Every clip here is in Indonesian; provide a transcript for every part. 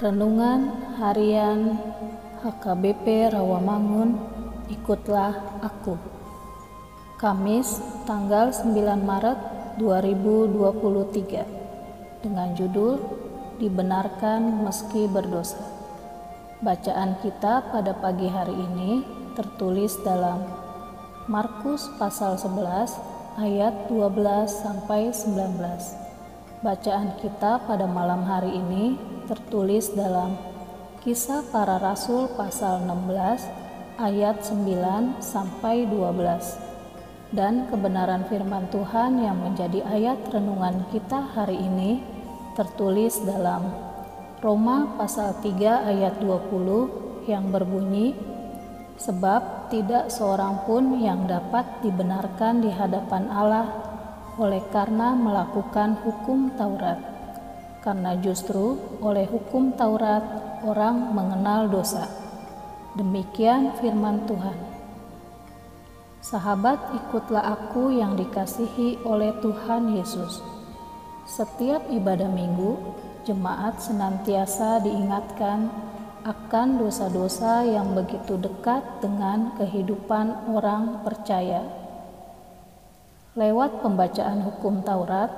Renungan Harian HKBP Rawamangun Ikutlah Aku. Kamis tanggal 9 Maret 2023 dengan judul Dibenarkan Meski Berdosa. Bacaan kita pada pagi hari ini tertulis dalam Markus pasal 11 ayat 12 sampai 19 Bacaan kita pada malam hari ini tertulis dalam Kisah Para Rasul pasal 16 ayat 9 sampai 12. Dan kebenaran firman Tuhan yang menjadi ayat renungan kita hari ini tertulis dalam Roma pasal 3 ayat 20 yang berbunyi Sebab tidak seorang pun yang dapat dibenarkan di hadapan Allah oleh karena melakukan hukum Taurat. Karena justru oleh hukum Taurat orang mengenal dosa. Demikian firman Tuhan. Sahabat, ikutlah aku yang dikasihi oleh Tuhan Yesus. Setiap ibadah minggu, jemaat senantiasa diingatkan akan dosa-dosa yang begitu dekat dengan kehidupan orang percaya Lewat pembacaan hukum Taurat,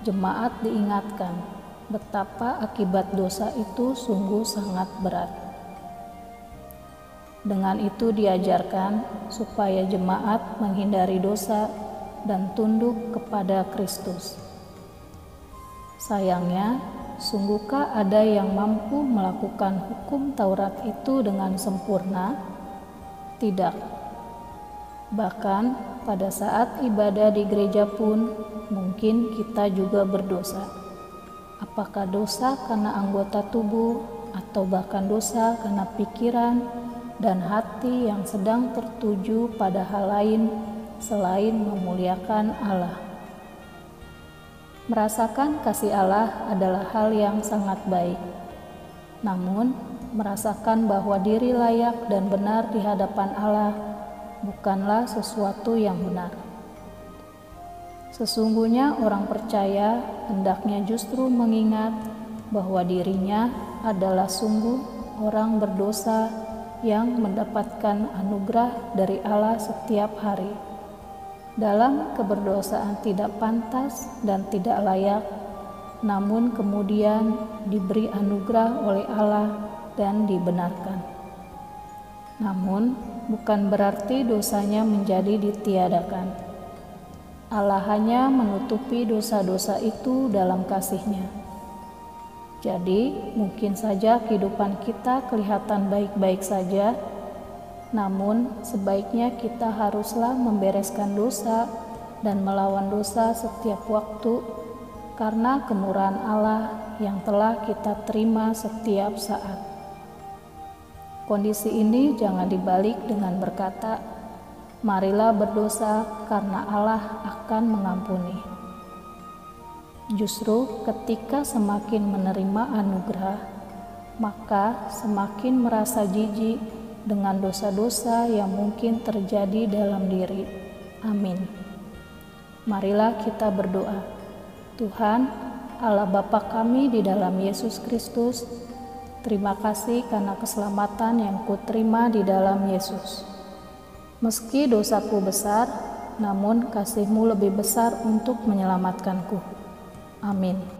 jemaat diingatkan betapa akibat dosa itu sungguh sangat berat. Dengan itu diajarkan supaya jemaat menghindari dosa dan tunduk kepada Kristus. Sayangnya, sungguhkah ada yang mampu melakukan hukum Taurat itu dengan sempurna? Tidak Bahkan pada saat ibadah di gereja pun mungkin kita juga berdosa. Apakah dosa karena anggota tubuh atau bahkan dosa karena pikiran dan hati yang sedang tertuju pada hal lain selain memuliakan Allah. Merasakan kasih Allah adalah hal yang sangat baik. Namun, merasakan bahwa diri layak dan benar di hadapan Allah bukanlah sesuatu yang benar. Sesungguhnya orang percaya hendaknya justru mengingat bahwa dirinya adalah sungguh orang berdosa yang mendapatkan anugerah dari Allah setiap hari. Dalam keberdosaan tidak pantas dan tidak layak, namun kemudian diberi anugerah oleh Allah dan dibenarkan. Namun, bukan berarti dosanya menjadi ditiadakan. Allah hanya menutupi dosa-dosa itu dalam kasihnya. Jadi, mungkin saja kehidupan kita kelihatan baik-baik saja, namun sebaiknya kita haruslah membereskan dosa dan melawan dosa setiap waktu karena kemurahan Allah yang telah kita terima setiap saat. Kondisi ini jangan dibalik dengan berkata, "Marilah berdosa, karena Allah akan mengampuni." Justru ketika semakin menerima anugerah, maka semakin merasa jijik dengan dosa-dosa yang mungkin terjadi dalam diri. Amin. Marilah kita berdoa. Tuhan, Allah Bapa kami di dalam Yesus Kristus, Terima kasih karena keselamatan yang kuterima di dalam Yesus. Meski dosaku besar, namun kasihmu lebih besar untuk menyelamatkanku. Amin.